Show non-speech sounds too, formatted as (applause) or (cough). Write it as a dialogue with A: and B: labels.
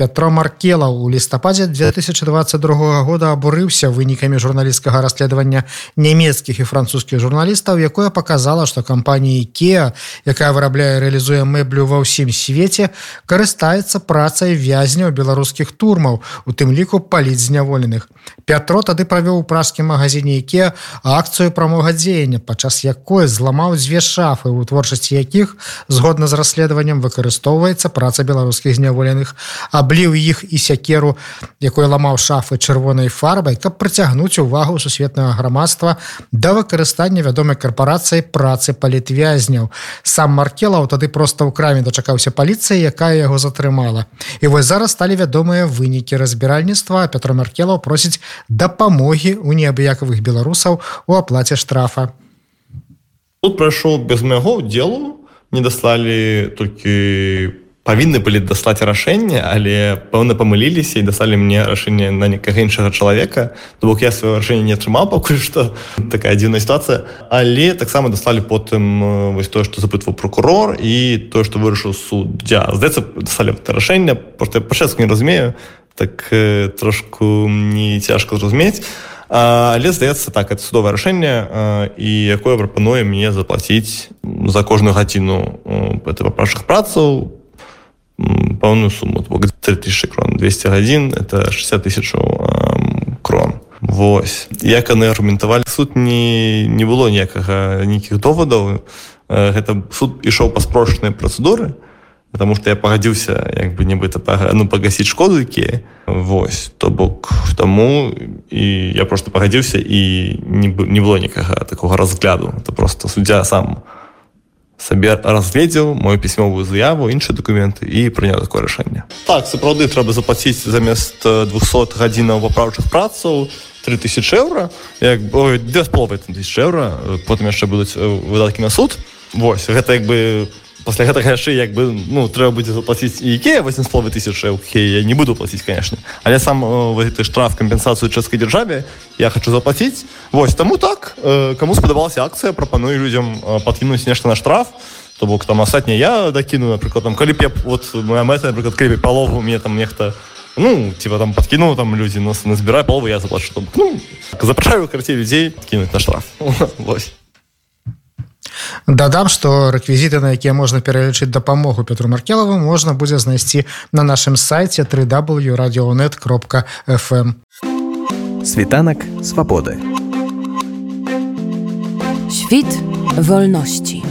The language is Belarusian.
A: Пятро Маркелаў у лістападзе 2022 года абурыўся вынікамі журналісцкага расследавання нямецкіх і французскіх журналістаў, якое показала, што кампанія Кеа, якая вырабляе рэалізуе мэблю ва ўсім свеце, карыстаецца працай вязняў беларускіх турмаў, у тым ліку паліць зняволеных. Пятро тады правёў у пражскім магазине Іке акцыю прамога дзеяння, падчас якой зламаў дзве шафы, у творчасці якіх згодна з расследаваннем выкарыстоўваецца праца беларускіх зняволеных, а абліў іх і сякеру якой ламаў шафы чырвонай фарбай каб прыцягнуць увагу сусветнага грамадства да выкарыстання вядомай карпорацыі працы палітвязняў сам маркелаў тады проста ў краме дачакаўся паліцыі якая яго затрымала і вось зараз сталі вядомыя вынікі разбіральніцтва Петр маркелаў просіць дапамогі у неабыякавых беларусаў у аплаце штрафа.
B: Тут прайшоў без майго делу не даслалі толькі по павінны былі даслаць рашэнне але пэўна памыліліся і дасталі мне рашэнне на некага іншага чалавека. То бок я сваё рашэнне не атрымаў пакуль што такая дзіўная сітуацыя. Але таксама дасталі потым вось тое што запытваў прокурор і тое што вырашыў суддзя. Здаецца дасталі рашэнне просто пачатку не разумею так трошку не цяжка зразумець. Але здаецца так это судовае рашэнне і якое прапануе мне заплаціць за кожную гадзіну это папрашых працаў пэўную сумму. 3000 крон. 200 гадзін это 60 тысяч крон. Вось. Як яны аргументавалі суд не не было ніякага нейкіх довадаў гэта суд ішоў па спрошанай працэдуры потому что я пагадзіўся як бы нібыта ну пагасіць шкоду якія Вось. То бок таму і я просто пагадзіўся і не, не было нікага такого разгляду. Это просто суддзя сам у сабе разгледзеў мою пісьмовую заяву іншыя дакументы і прыняў такое рашэнне так сапраўды трэба заплаціць замест 200 гадзінаў папраўчых працаў 3000 еўра як две з половай тысяч еўра потым яшчэ будуць выдаткі на суд. Вось гэта як бы пасля гэтага яшчэ як бы ну трэба будзе заплаціць іке 8 слова тысяч я не буду плаціць конечно. Але сам ты штраф кампенсацыю чэшскай дзяржаве я хочу заплаціць Вось таму так кому спадабалася акцыя прапаную людзям подкінуць нешта на штраф. То бок там астатня я дакіну напрыклад там калі я вот моя мэта напрыклад крыве палову мне там нехта ну типа там подкінуў там людзі нас назбірай полову я заплачу. Ну, запрашаю карці людзей кінуць на штраф. (laughs) Вось
A: дадам что рэквізіты на якія можна пералічыць дапамогу Петру маркелаву можна будзе знайсці на нашым сайте 3w радионет кропка fm
C: світанак свабоды
D: Świt wolności.